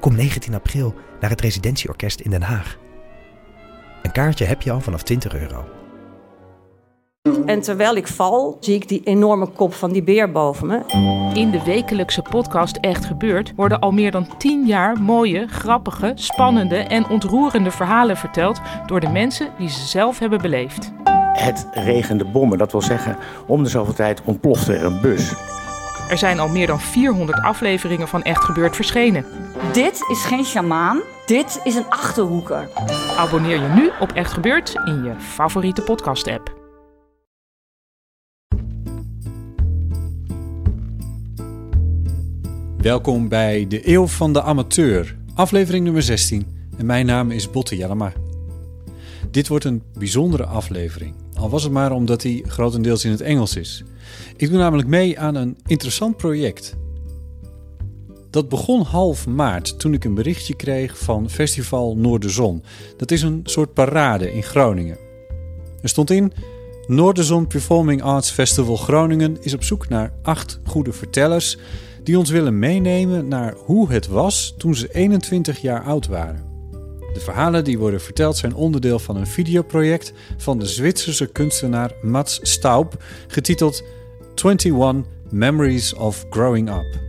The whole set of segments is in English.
Kom 19 april naar het Residentieorkest in Den Haag. Een kaartje heb je al vanaf 20 euro. En terwijl ik val, zie ik die enorme kop van die beer boven me. In de wekelijkse podcast Echt Gebeurd worden al meer dan 10 jaar mooie, grappige, spannende en ontroerende verhalen verteld door de mensen die ze zelf hebben beleefd. Het regende bommen, dat wil zeggen, om de zoveel tijd ontplofte er een bus. Er zijn al meer dan 400 afleveringen van Echt Gebeurd verschenen. Dit is geen sjamaan, dit is een achterhoeker. Abonneer je nu op Echt Gebeurd in je favoriete podcast-app. Welkom bij de Eeuw van de Amateur, aflevering nummer 16. En mijn naam is Botte Jellema. Dit wordt een bijzondere aflevering, al was het maar omdat hij grotendeels in het Engels is. Ik doe namelijk mee aan een interessant project. Dat begon half maart toen ik een berichtje kreeg van Festival Noorderzon. Dat is een soort parade in Groningen. Er stond in: Noorderzon Performing Arts Festival Groningen is op zoek naar acht goede vertellers die ons willen meenemen naar hoe het was toen ze 21 jaar oud waren. De verhalen die worden verteld zijn onderdeel van een videoproject van de Zwitserse kunstenaar Mats Staub, getiteld 21 Memories of Growing Up.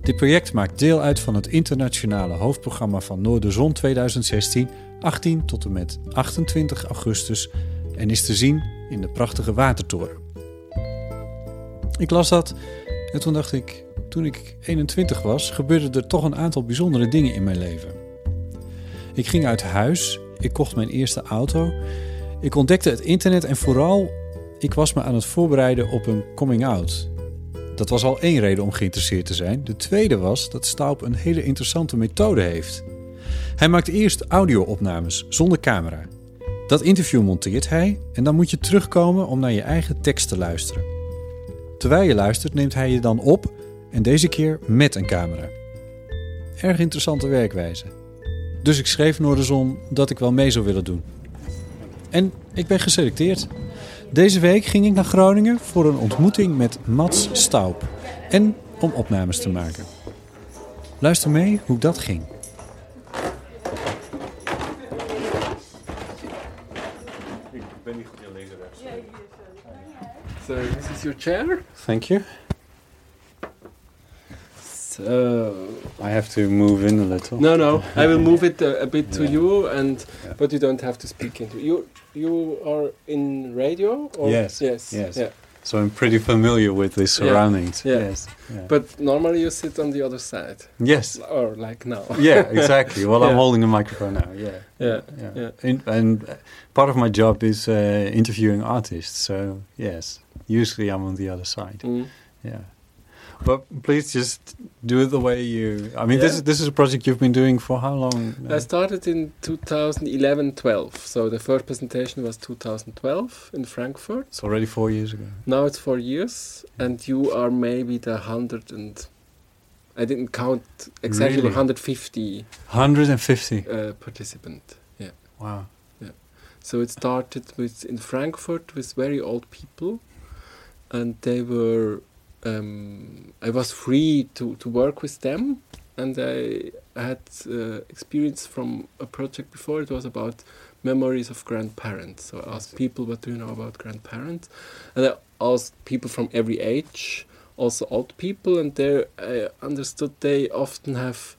Dit project maakt deel uit van het internationale hoofdprogramma van Noorderzon 2016, 18 tot en met 28 augustus en is te zien in de prachtige Watertoren. Ik las dat en toen dacht ik, toen ik 21 was, gebeurden er toch een aantal bijzondere dingen in mijn leven. Ik ging uit huis, ik kocht mijn eerste auto, ik ontdekte het internet en vooral, ik was me aan het voorbereiden op een coming-out. Dat was al één reden om geïnteresseerd te zijn. De tweede was dat Staub een hele interessante methode heeft. Hij maakt eerst audio-opnames zonder camera. Dat interview monteert hij en dan moet je terugkomen om naar je eigen tekst te luisteren. Terwijl je luistert neemt hij je dan op en deze keer met een camera. Erg interessante werkwijze. Dus ik schreef Noorderzon dat ik wel mee zou willen doen. En ik ben geselecteerd. Deze week ging ik naar Groningen voor een ontmoeting met Mats Staub en om opnames te maken. Luister mee hoe dat ging. So this is your chair. Thank you. So I have to move in a little. no, no, I will move it a, a bit to Yeah. you, and Yeah. but you don't have to speak into you. You are in radio, or Yes, yes, yes. yeah. So I'm pretty familiar with the surroundings. Yeah. Yes. Yeah. But normally you sit on the other side, yes. or like now. Yeah, exactly. Well, I'm holding a microphone now. Yeah. Yeah, Yeah. yeah. In, and uh, part of my job is uh, interviewing artists. So yes, usually I'm on the other side. Mm. Yeah. But please just do it the way you. I mean, this is this is a project you've been doing for how long? I started in 2011-12. So the first presentation was 2012 in Frankfurt. it's already four years ago. Now it's four years, and you are maybe the hundred and I didn't count exactly Really? 150 150. uh, participant. Yeah. Wow. Yeah. So it started with in Frankfurt with very old people, and they were. Um, I was free to, to work with them, and I had uh, experience from a project before. It was about memories of grandparents. So I asked people, "What do you know about grandparents?" And I asked people from every age, also old people, and there I understood they often have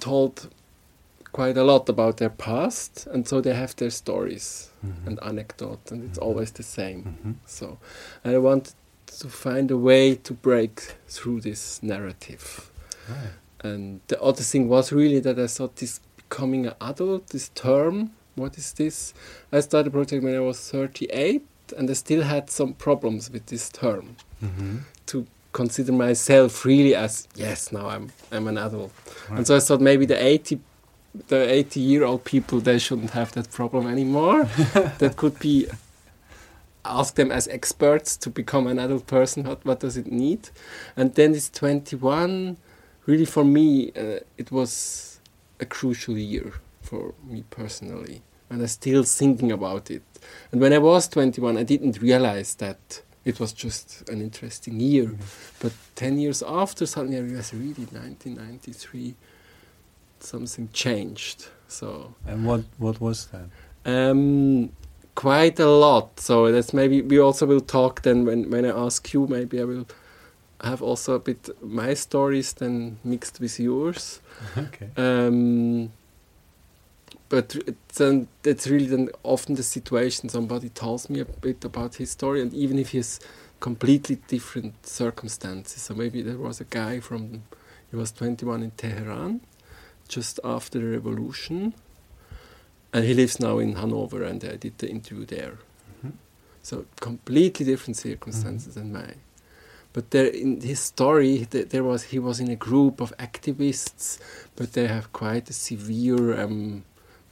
told quite a lot about their past, and so they have their stories Mhm. and anecdote, and it's Mhm. always the same. Mhm. So I wanted to find a way to break through this narrative. Right. And the other thing was really that I thought this becoming an adult, this term, what is this? I started a project when I was 38, and I still had some problems with this term. Mhm. To consider myself really as yes, now I'm I'm an adult. Right. And so I thought maybe the 80 the 80 year old people they shouldn't have that problem anymore. that could be ask them as experts to become an adult person. What what does it need? And then this 21, really for me, uh, it was a crucial year for me personally, and I'm still thinking about it. And when I was 21, I didn't realize that it was just an interesting year. But 10 years after, suddenly I realized really 1993, something changed. So And what what was that? um, quite a lot. So that's maybe we also will talk then when when I ask you. Maybe I will have also a bit my stories then mixed with yours. Okay. Um, but it's, then it's really then often the situation somebody tells me a bit about his story, and even if he has completely different circumstances. So maybe there was a guy from he was 21 in Tehran, just after the revolution, and he lives now in Hanover, and I did the interview there. Mhm. So completely different circumstances than mine. But there, in his story, th- there was he was in a group of activists, but they have quite a severe um,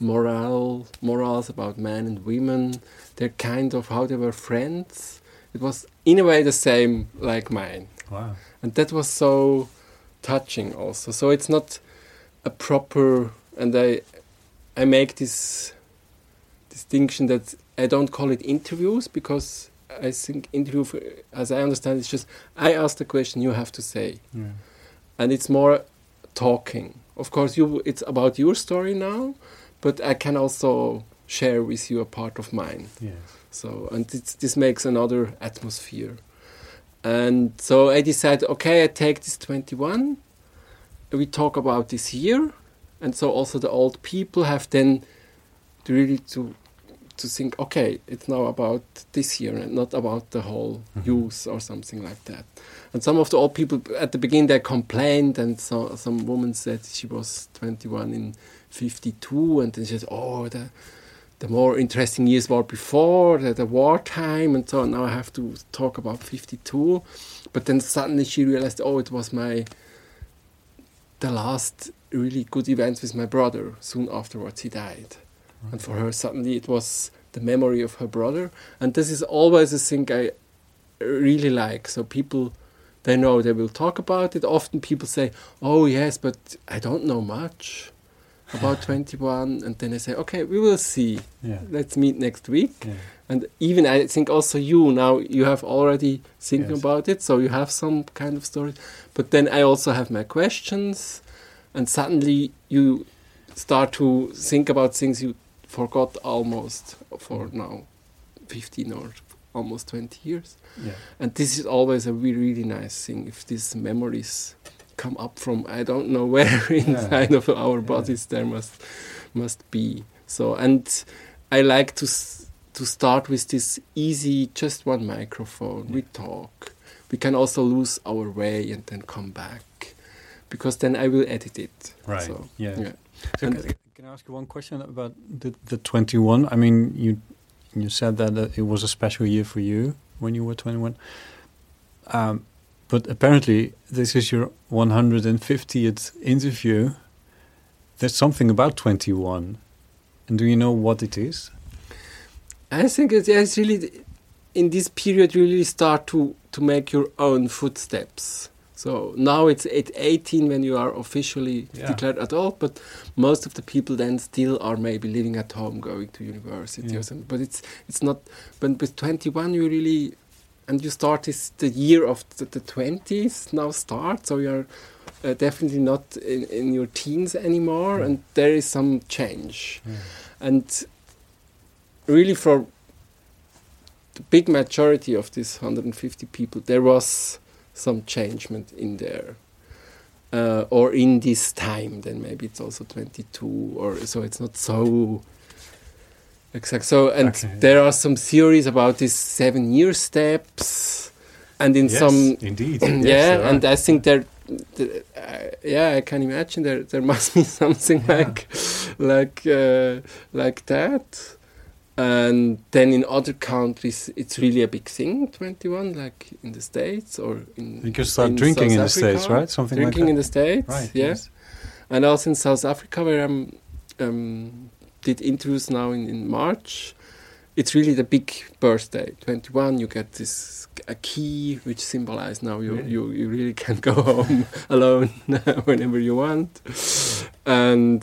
moral morals about men and women. They're kind of how they were friends. It was in a way the same like mine, Wow. and that was so touching also. So it's not a proper, and I I make this distinction that I don't call it interviews because I think interview, for, as I understand, it's just I ask the question, you have to say, Yeah. and it's more talking. Of course, you it's about your story now, but I can also share with you a part of mine. Yes. So, and it's, this makes another atmosphere. And so I decided, okay, I take this 21. We talk about this year, and so also the old people have then to really to to think, okay, it's now about this year and not about the whole mm-hmm. youth or something like that. And some of the old people at the beginning they complained, and so some woman said she was 21 in 52, and then she said, oh, the the more interesting years were before, the, the wartime, and so on. Now I have to talk about 52. But then suddenly she realized, oh, it was my the last really good event with my brother. Soon afterwards, he died. And for her, suddenly it was the memory of her brother. And this is always a thing I really like. So people, they know they will talk about it. Often people say, oh, yes, but I don't know much about 21. And then I say, okay, we will see. Yeah. Let's meet next week. Yeah. And even I think also you now you have already thinking Yes. about it, so you have some kind of story. But then I also have my questions, and suddenly you start to think about things you forgot almost for mm. now, fifteen or almost twenty years. Yeah. And this is always a really, really nice thing if these memories come up from I don't know where inside of our bodies there must must be. So and I like to s- to start with this easy, just one microphone. We talk. We can also lose our way and then come back, because then I will edit it. Right. So, yeah. yeah. So And- can, can I ask you one question about the the 21? I mean, you you said that uh, it was a special year for you when you were 21. Um, but apparently, this is your 150th interview. There's something about 21. And do you know what it is? I think it's, it's really in this period you really start to to make your own footsteps. So now it's at 18 when you are officially Yeah. declared adult, but most of the people then still are maybe living at home, going to university Yeah. or something. But it's it's not. But with 21 you really and you start this the year of the, the 20s now start. So you're uh, definitely not in, in your teens anymore, Mm. and there is some change and really for the big majority of these 150 people there was some changement in there uh, or in this time then maybe it's also 22 or so it's not so exact so and Okay. there are some theories about these seven year steps and in some indeed. yeah, and I think there, the- uh, yeah, I can imagine there there must be something Yeah. like like uh, like that. And then in other countries, it's really a big thing. Twenty one, like in the states or in you can start in drinking South in the States, right? Something like drinking like in the states. Right. yeah. Yes. And also in South Africa, where I'm um, did interviews now in, in March, it's really the big birthday. 21, you get this a key which symbolizes now you, Really? you, you really can go home alone whenever you want. And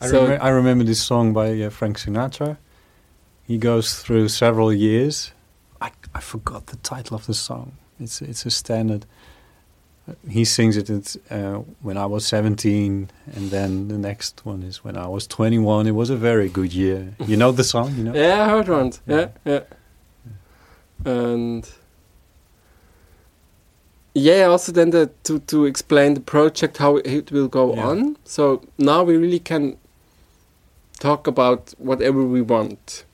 I, so remem- I remember this song by uh, Frank Sinatra. He goes through several years. I, I forgot the title of the song. It's it's a standard. He sings it at, uh, when I was 17, and then the next one is when I was 21. It was a very good year. You know the song, you know? Yeah, I heard one. Yeah, Yeah. yeah. And yeah, also then the, to to explain the project how it will go Yeah. on. So now we really can talk about whatever we want,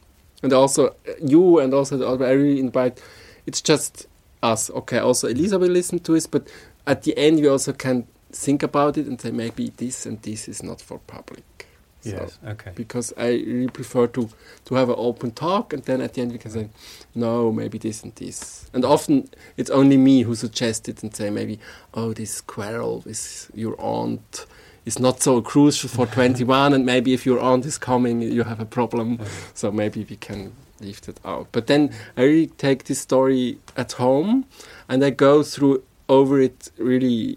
and also uh, you and also the other. I really invite. It's just us, okay. Also, Elisa will listen to us, but at the end we also can think about it and say maybe this and this is not for public. So- Yes, okay. because I really prefer to to have an open talk, and then at the end we can say, no, maybe this and this. And often it's only me who suggests it and say maybe, oh, this quarrel with your aunt is not so crucial for 21, and maybe if your aunt is coming, you have a problem. So maybe we can leave that out. But then I really take this story at home, and I go through over it really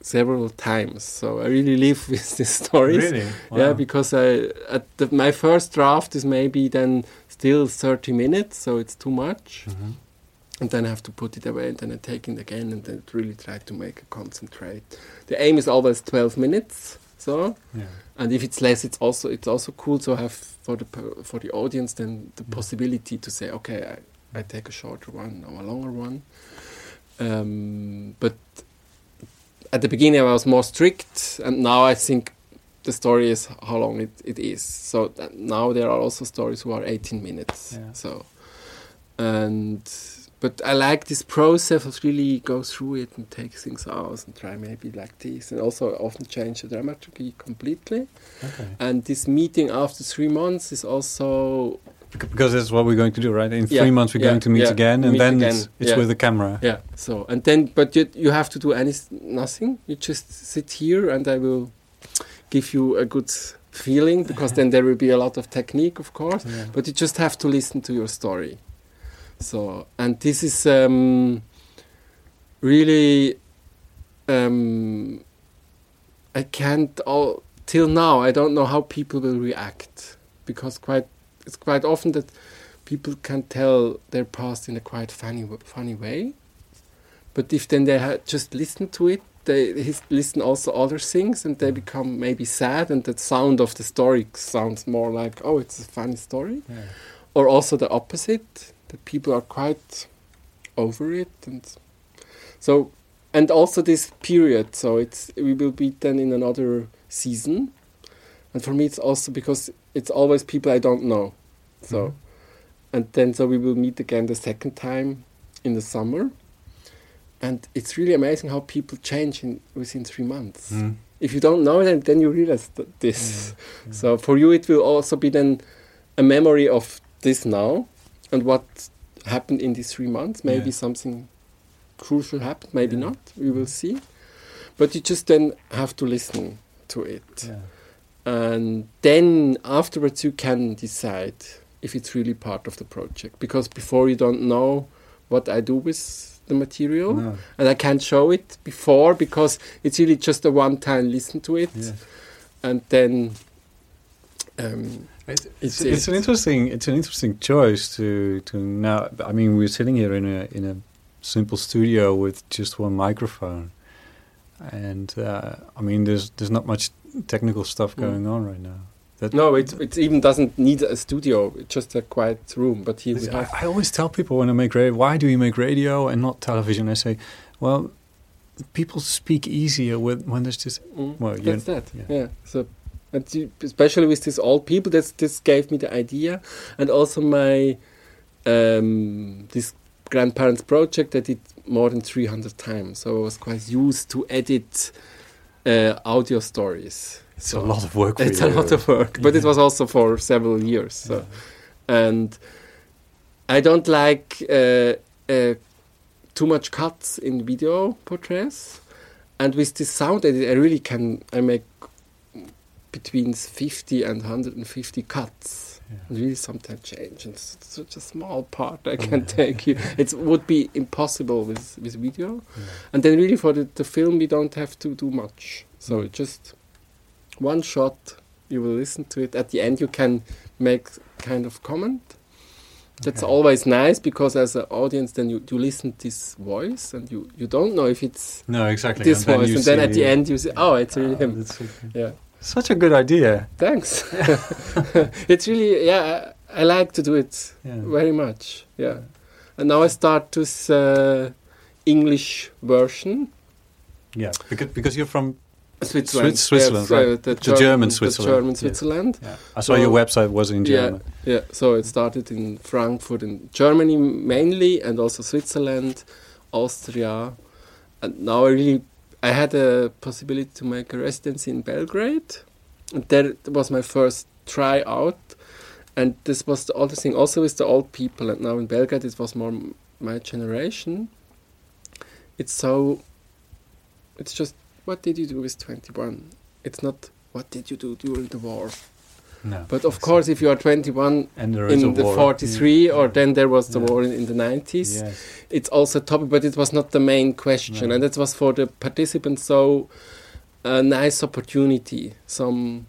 several times. So I really live with these stories. Really? Yeah, because I at the, my first draft is maybe then still 30 minutes, so it's too much. Mhm. And then I have to put it away, and then I take it again, and then really try to make a concentrate. The aim is always 12 minutes. So, Yeah. and if it's less, it's also it's also cool to have for the for the audience then the Mm. possibility to say, okay, I, I take a shorter one or a longer one. Um, but at the beginning, I was more strict, and now I think the story is how long it, it is. So that now there are also stories who are 18 minutes. Yeah. So, and but I like this process of really go through it and take things out and try maybe like this, and also often change the dramaturgy completely. Okay. And this meeting after three months is also Because that's what we're going to do, right? In Yeah, three months, we're yeah, going to meet yeah, again, and meet then again, it's, it's with the camera. Yeah. So and then, but you you have to do any nothing. You just sit here, and I will give you a good feeling because then there will be a lot of technique, of course. But you just have to listen to your story. So and this is um, really. Um, I can't all till now. I don't know how people will react because quite it's quite often that people can tell their past in a quite funny funny way. But if then they just listen to it, they listen also other things, and they become maybe sad, and the sound of the story sounds more like oh, it's a funny story, Yeah. or also the opposite that people are quite over it, and so and also this period. So it's we will be then in another season, and for me it's also because it's always people I don't know, so Mhm. and then so we will meet again the second time in the summer and it's really amazing how people change in within three months Mm. if you don't know them then you realize th- this Yeah. so for you it will also be then a memory of this now and what happened in these three months maybe Yeah. something crucial happened maybe Yeah. not we will see but you just then have to listen to it Yeah. and then afterwards you can decide if it's really part of the project because before you don't know what I do with the material No. and I can't show it before because it's really just a one time listen to it and then um, It's, It's- it's, an interesting it's an interesting choice to to now. I mean, we're sitting here in a in a simple studio with just one microphone, and uh, I mean, there's there's not much technical stuff Mm. going on right now. That no it, it even doesn't need a studio it's just a quiet room but here we I, have I always tell people when I make radio, why do you make radio and not television? I say, well, people speak easier with when there's just Mm, well, that's that. yeah. Yeah. So, and especially with these old people, that's this gave me the idea, and also my um, this grandparents project I did more than three hundred times, so I was quite used to edit uh, audio stories. it's So a lot of work. For It's you. a lot of work, but it was also for several years. So Yeah. and I don't like uh, uh, too much cuts in video portraits. And with this sound edit, I really can I make between 50 and 150 cuts. Yeah. Really sometimes change. And it's such a small part I can take you. It would be impossible with, with video. Yeah. And then really for the, the film we don't have to do much. So Mm. just one shot, you will listen to it. At the end you can make kind of comment. That's Okay. always nice because as an audience then you, you listen this voice and you, you don't know if it's No, exactly. this voice you and then at the end you say, oh, it's really Oh, him. okay. Yeah. Such a good idea. Thanks. it's really yeah. I, I like to do it Yeah. very much. Yeah. And now I start this uh, English version. Yeah, because because you're from Switzerland. Switzerland, Yes, uh, right. the, The German Switzerland, The German. Switzerland. yeah. I saw So- your website was in German. Yeah. German. Yeah. So it started in Frankfurt in Germany mainly, and also Switzerland, Austria, and now I really I had a possibility to make a residency in Belgrade, and that was my first try out. And this was the other thing, also with the old people. And now in Belgrade, it was more my generation. It's so. It's just what did you do with twenty one? It's not what did you do during the war. No. But of course, if you are 21 and there is a in the war. 43, or then there was the Yeah. war in, in the 90s, Yes. it's also a topic, but it was not the main question. No. And that was for the participants so a nice opportunity. Some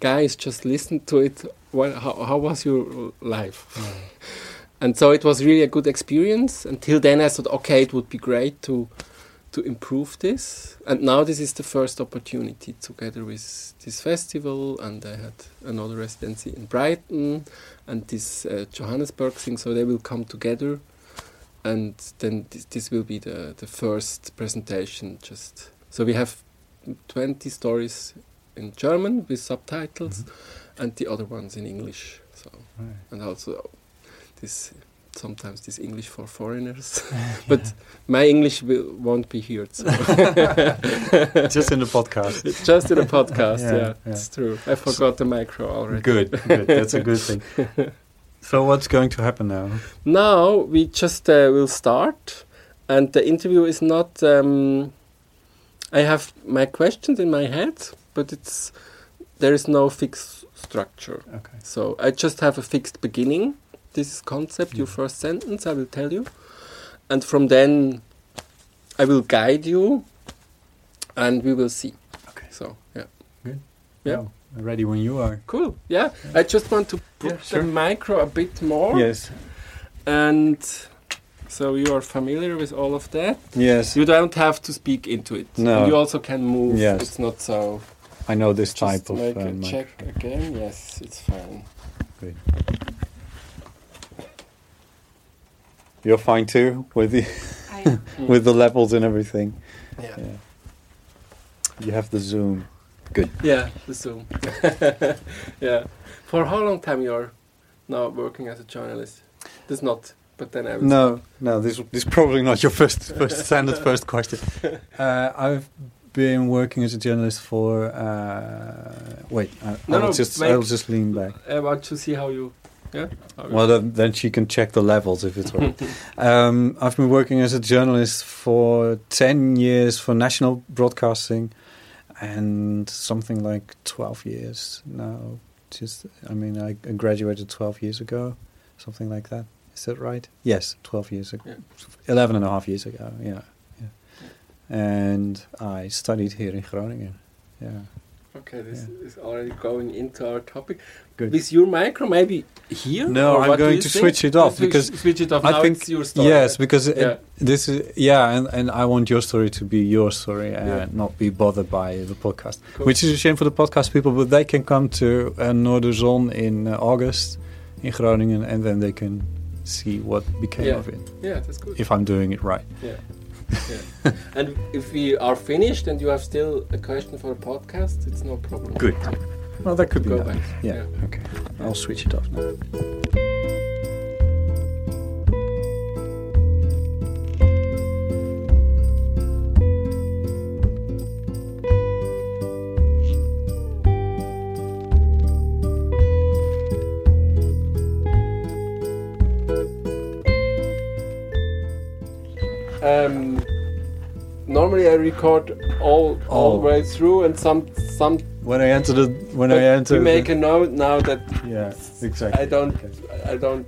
guys just listened to it. Well, how, how was your life? Yeah. And so it was really a good experience. Until then, I thought, okay, it would be great to to improve this. And now this is the first opportunity together with this festival. And I had another residency in Brighton and this uh, Johannesburg thing. So they will come together. And then this, this will be the, the first presentation. Just so we have 20 stories in German with subtitles, and the other ones in English. So Right. and also this sometimes this English for foreigners. but my English will, won't be heard. So. Just in the podcast. Just in a podcast. Yeah, yeah, yeah. it's true. I forgot the micro already. Good, good. That's a good thing. So what's going to happen now? Now we just uh, will start, and the interview is not. Um, I have my questions in my head, but it's there is no fixed structure. Okay. So I just have a fixed beginning. This is concept, your first sentence, I will tell you. And from then I will guide you and we will see. Okay. So yeah. Good. Yeah. Ready when you are. Cool. Yeah. I just want to put Yeah, sure. the micro a bit more. Yes. And so you are familiar with all of that. Yes. You don't have to speak into it. No. And you also can move. Yes. It's not so I know this just type of make uh, a mic. check again. Yes, it's fine. You're fine too with the with the levels and everything. Yeah. Yeah. You have the zoom. Good. Yeah, the Zoom. yeah. For how long time you're now working as a journalist? This not, but then I will. No, no. This this is probably not your first first standard first question. Uh, I've been working as a journalist for. Uh, wait, I, No, I'll no, just I'll just lean back. I want to see how you. Yeah. Well, then, then she can check the levels if it's right. um, I've been working as a journalist for 10 years for national broadcasting and something like 12 years now. Just, I mean, I graduated 12 years ago, something like that. Is that right? Yes, 12 years ago. Yeah. 11 and a half years ago, yeah. yeah. And I studied here in Groningen. Yeah. Okay, this yeah. is already going into our topic. Good. With your micro, maybe here. No, I'm going you to think? switch it off because switch it off. I now think it's your story. yes, because it- this is yeah, and, and I want your story to be your story and Yeah. not be bothered by the podcast, Cool. which is a shame for the podcast people. But they can come to uh, Noorderzon in uh, August in Groningen, and then they can see what became Yeah. of it. Yeah, that's good. If I'm doing it right. Yeah. Yeah. and if we are finished and you have still a question for a podcast, it's no problem. Good. Well, that could be Go back. Yeah. Yeah. Okay. I'll switch it off now. Um, normally I record all all oh. the Oh. way through, and some some. When I enter the when I enter we make the, a note now that yeah exactly. I don't Okay. I don't.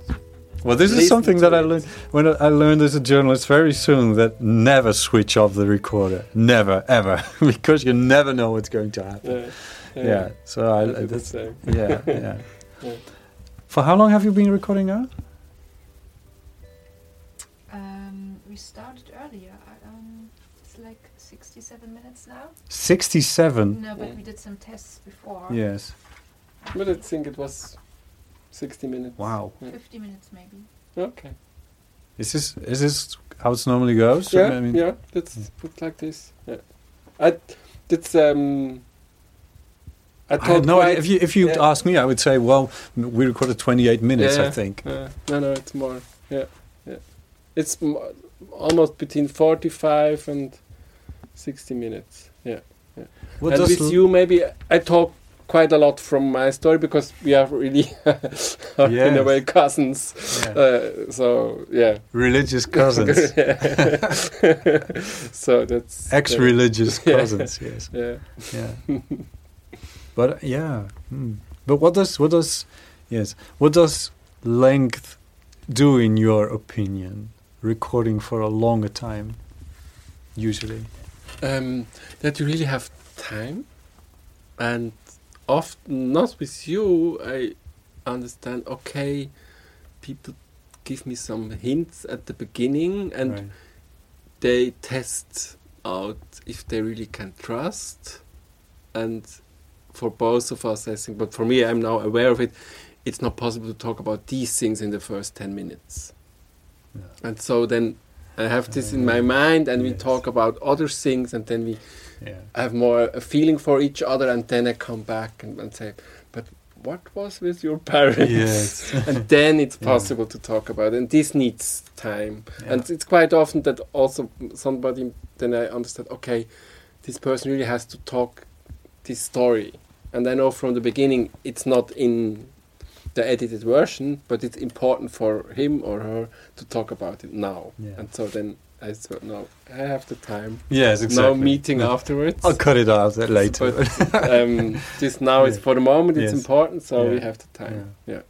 Well, this is something that I learned when I learned as a journalist very soon that never switch off the recorder, never ever, because you never know what's going to happen. Yeah, Yeah. So I, I do the that's same. yeah yeah. Yeah. For how long have you been recording now? 67 minutes now. Sixty-seven. No, but we did some tests before. Yes. But I think it was 60 minutes. Wow. 50 minutes maybe. Okay. Is this is this how it normally goes? Yeah, I mean, yeah. That's it's like this. Yeah. I. That's um. I I thought had no idea. If you if you yeah. ask me, I would say, well, we recorded twenty-eight minutes, I think. Yeah. No, no, it's more. Yeah, yeah. It's m- almost between 45 and 60 minutes. Yeah. What and with you, maybe I talk quite a lot from my story because we are really, in a way, cousins. Yeah. Uh, so yeah. religious cousins, so that's ex-religious Yeah. cousins? Yes. Yeah. Yeah. but yeah. hmm. But what does what does yes what does length do in your opinion? Recording for a longer time, usually. Um, that you really have time and often not with you i understand okay people give me some hints at the beginning and Right. they test out if they really can trust and for both of us i think but for me i'm now aware of it it's not possible to talk about these things in the first 10 minutes Yeah. and so then i have this in my mind and we yes. talk about other things and then we Yeah. have more a feeling for each other and then i come back and, and say but what was with your parents Yes. and then it's Yeah. possible to talk about it. and this needs time Yeah. and it's quite often that also somebody then i understand okay this person really has to talk this story and i know from the beginning it's not in the edited version but it's important for him or her to talk about it now Yeah. and so then i thought no i have the time Yes, exactly. no meeting No. afterwards I'll cut it out later. But, um, this now is Yeah. for the moment it's Yes. important so we have the time yeah.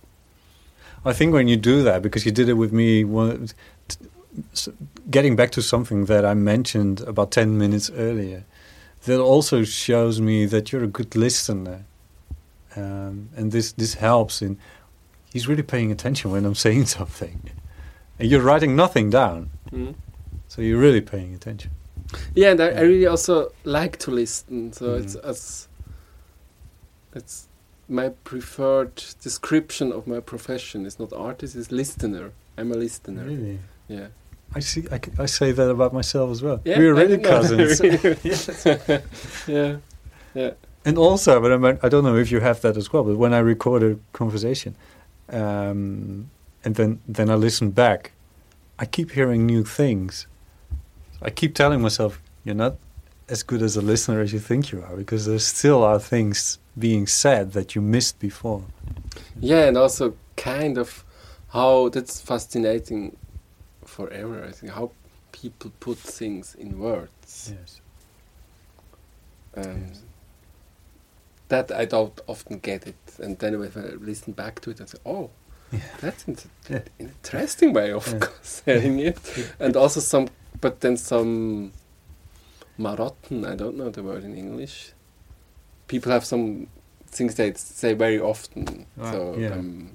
I think when you do that, because you did it with me, one, t- s- getting back to something that I mentioned about 10 minutes earlier, that also shows me that you're a good listener. Um, and this, this helps in, he's really paying attention when I'm saying something. And you're writing nothing down, Mm. so you're really paying attention. Yeah, and I, I really also like to listen. So it's Mhm. as it's my preferred description of my profession. It's not artist, it's listener. I'm a listener. Really? Yeah. I see. I, I say that about myself as well. Yeah, We're really cousins. yeah. Yeah. And also, but I, mean, I don't know if you have that as well. But when I record a conversation, um, and then then I listen back, I keep hearing new things. I keep telling myself, "You're not as good as a listener as you think you are," because there still are things being said that you missed before. Yeah, and also kind of how that's fascinating forever. I think how people put things in words. Yes. Um, Yes. That I don't often get it, and then when I listen back to it, I say, "Oh, Yeah. that's an interesting way of saying it." and also some, but then some marotten. I don't know the word in English. People have some things they say very often. Ah, so um,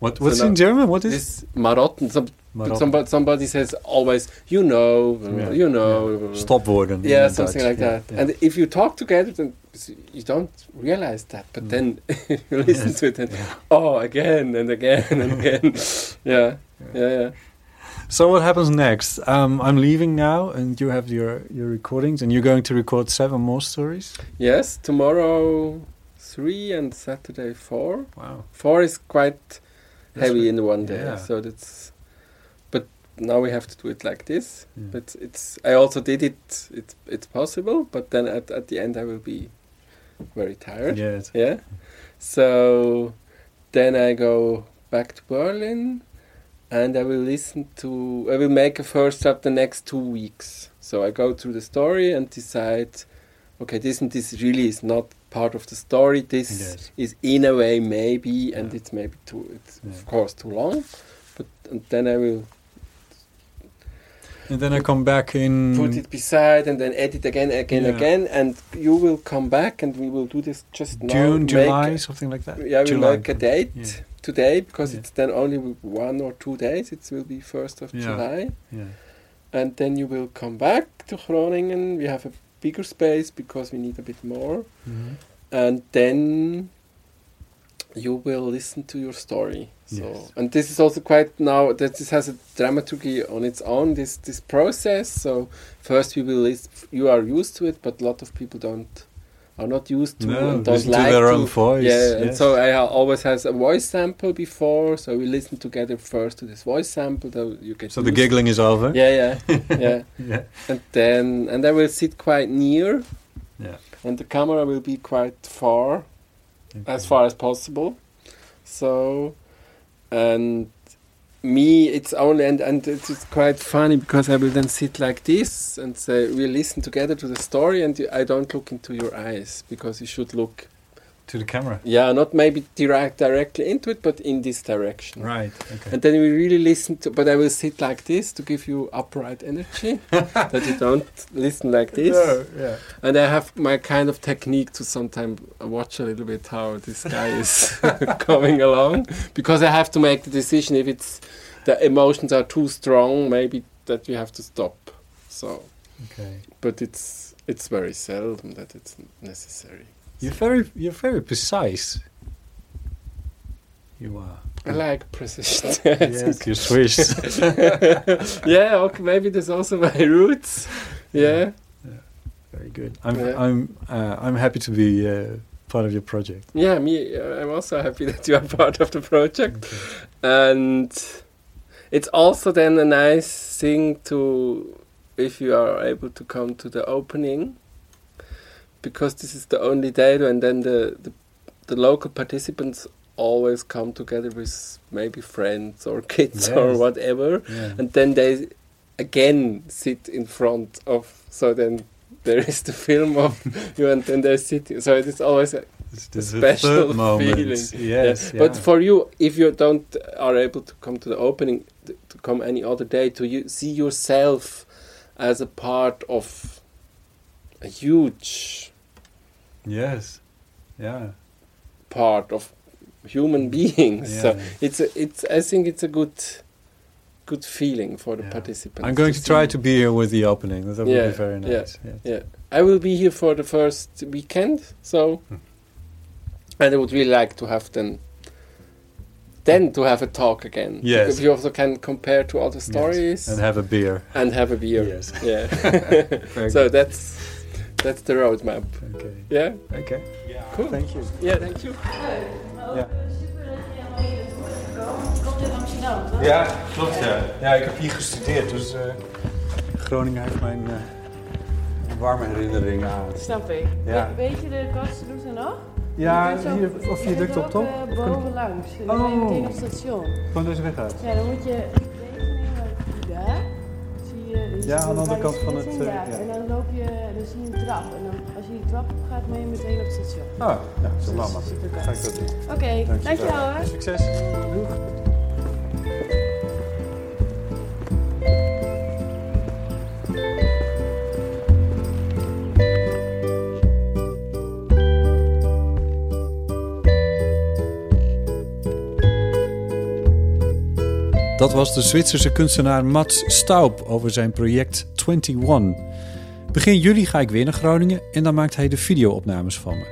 What What's now- in German? What is this marotten. Some, Marotten? somebody, somebody says always, "You know, Yeah. you know." Yeah. Stopwoorden. Yeah, Dutch. something like Yeah, that. And if you talk together, then you don't realize that. But Mm. then you listen Yes. to it and oh, again and again and again. yeah, yeah, yeah. So what happens next? Um, I'm leaving now, and you have your your recordings, and you're going to record seven more stories. Yes, tomorrow three and Saturday four. Wow, Four is quite That's heavy in one day, so that's. Now we have to do it like this. Yeah. But it's. I also did it. It's it's possible, but then at at the end I will be very tired. yeah, Yeah. So then I go back to Berlin and I will listen to. I will make a first draft the next two weeks. So I go through the story and decide, okay, this and this really is not part of the story. This Yes. is in a way maybe, and Yeah. it's maybe too. It's Yeah. of course too long, but and then I will And then I come back in... put it beside and then edit again, again, Yeah. again, and you will come back and we will do this just now. June, July, something like that? Yeah, we make a date Yeah. today because Yeah. it's then only one or two days. It will be first of. July, Yeah. and then you will come back to Groningen. We have a bigger space because we need a bit more, Mhm. and then you will listen to your story. So, Yes. and this is also quite now that this has a dramaturgy on its own. This this process. So first we will list. You are used to it, but a lot of people don't are not used to No, and don't listen to their to own voice, Yeah, and so I always has a voice sample before. So we listen together first to this voice sample. Though you get So the giggling is over? Yeah, yeah, yeah. Yeah. And then and I will sit quite near, Yeah. and the camera will be quite far as far as possible. So, and me, it's only and and it's quite funny because I will then sit like this and say we listen together to the story, and I don't look into your eyes because you should look, To the camera. yeah, not maybe direct directly into it, but in this direction. Right, okay. And then we really listen to, but I will sit like this to give you upright energy, that you don't listen like this. No, yeah. And I have my kind of technique to sometimes watch a little bit how this guy is coming along, because I have to make the decision if it's the emotions are too strong, maybe that you have to stop. So, Okay. but it's it's very seldom that it's necessary. You're very, you're very precise. You are. I like precision. Yes, you're Swiss. yeah, okay, maybe there's also my roots. Yeah. yeah. Very good. I'm, Yeah. I'm, uh, I'm happy to be uh, part of your project. Yeah, me. Uh, I'm also happy that you are part of the project, and it's also then a nice thing to, if you are able to come to the opening, because this is the only day, and then the the, the local participants always come together with maybe friends or kids or whatever, Yeah. and then they again sit in front of. So then. There is the film of you, and then they're sitting. So it is always a, It's special feeling. Yes, Yeah. But for you, if you don't are able to come to the opening, to come any other day, to you see yourself as a part of a huge Yes. Yeah. part of human beings. So Yeah. it's a, it's I think it's a good good feeling for the Yeah. participants. I'm going to try to be here with the opening. That would Yeah, be very nice. Yeah. Yeah, I will be here for the first weekend, so Hmm. and I would really like to have then then to have a talk again. Yes. Because you also can compare to other stories And have a beer. and have a beer. Yes. Yeah. So good. that's that's the roadmap. Okay. Yeah. Okay. Cool. Thank you. Yeah. Thank you. Ja. Ja, klopt ja. Ja, ik heb hier gestudeerd, dus eh, Groningen heeft mijn eh, warme herinneringen aan. Snap ik. Ja. We- Weet je de Kasteloes nog? Ja, Je zo- hier, je of viaduct kunt op toch? ook, eh, Of kan ik- bovenlangs. En dan ben je Oh. het station. Gewoon deze weg uit. Ja, dan moet je Ja, aan de andere kant van het, eh, ja. En dan loop je, dan zie je een trap. En dan, als je die trap op gaat, ben je meteen op het station. Oh, ja, zo lang maar. Ga ik dat doen. Oké, dankjewel hoor. Succes. Doeg. Dat was de Zwitserse kunstenaar Mats Staub over zijn project 21. Begin juli ga ik weer naar Groningen en dan maakt hij de videoopnames van me.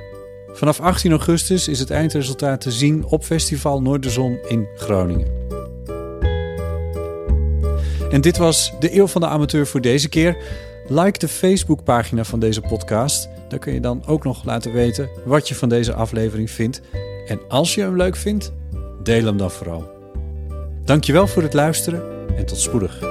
Vanaf 18 augustus is het eindresultaat te zien op Festival Noorderzon in Groningen. En dit was de Eeuw van de Amateur voor deze keer. Like de Facebookpagina van deze podcast. Daar kun je dan ook nog laten weten wat je van deze aflevering vindt. En als je hem leuk vindt, deel hem dan vooral. Dankjewel voor het luisteren en tot spoedig.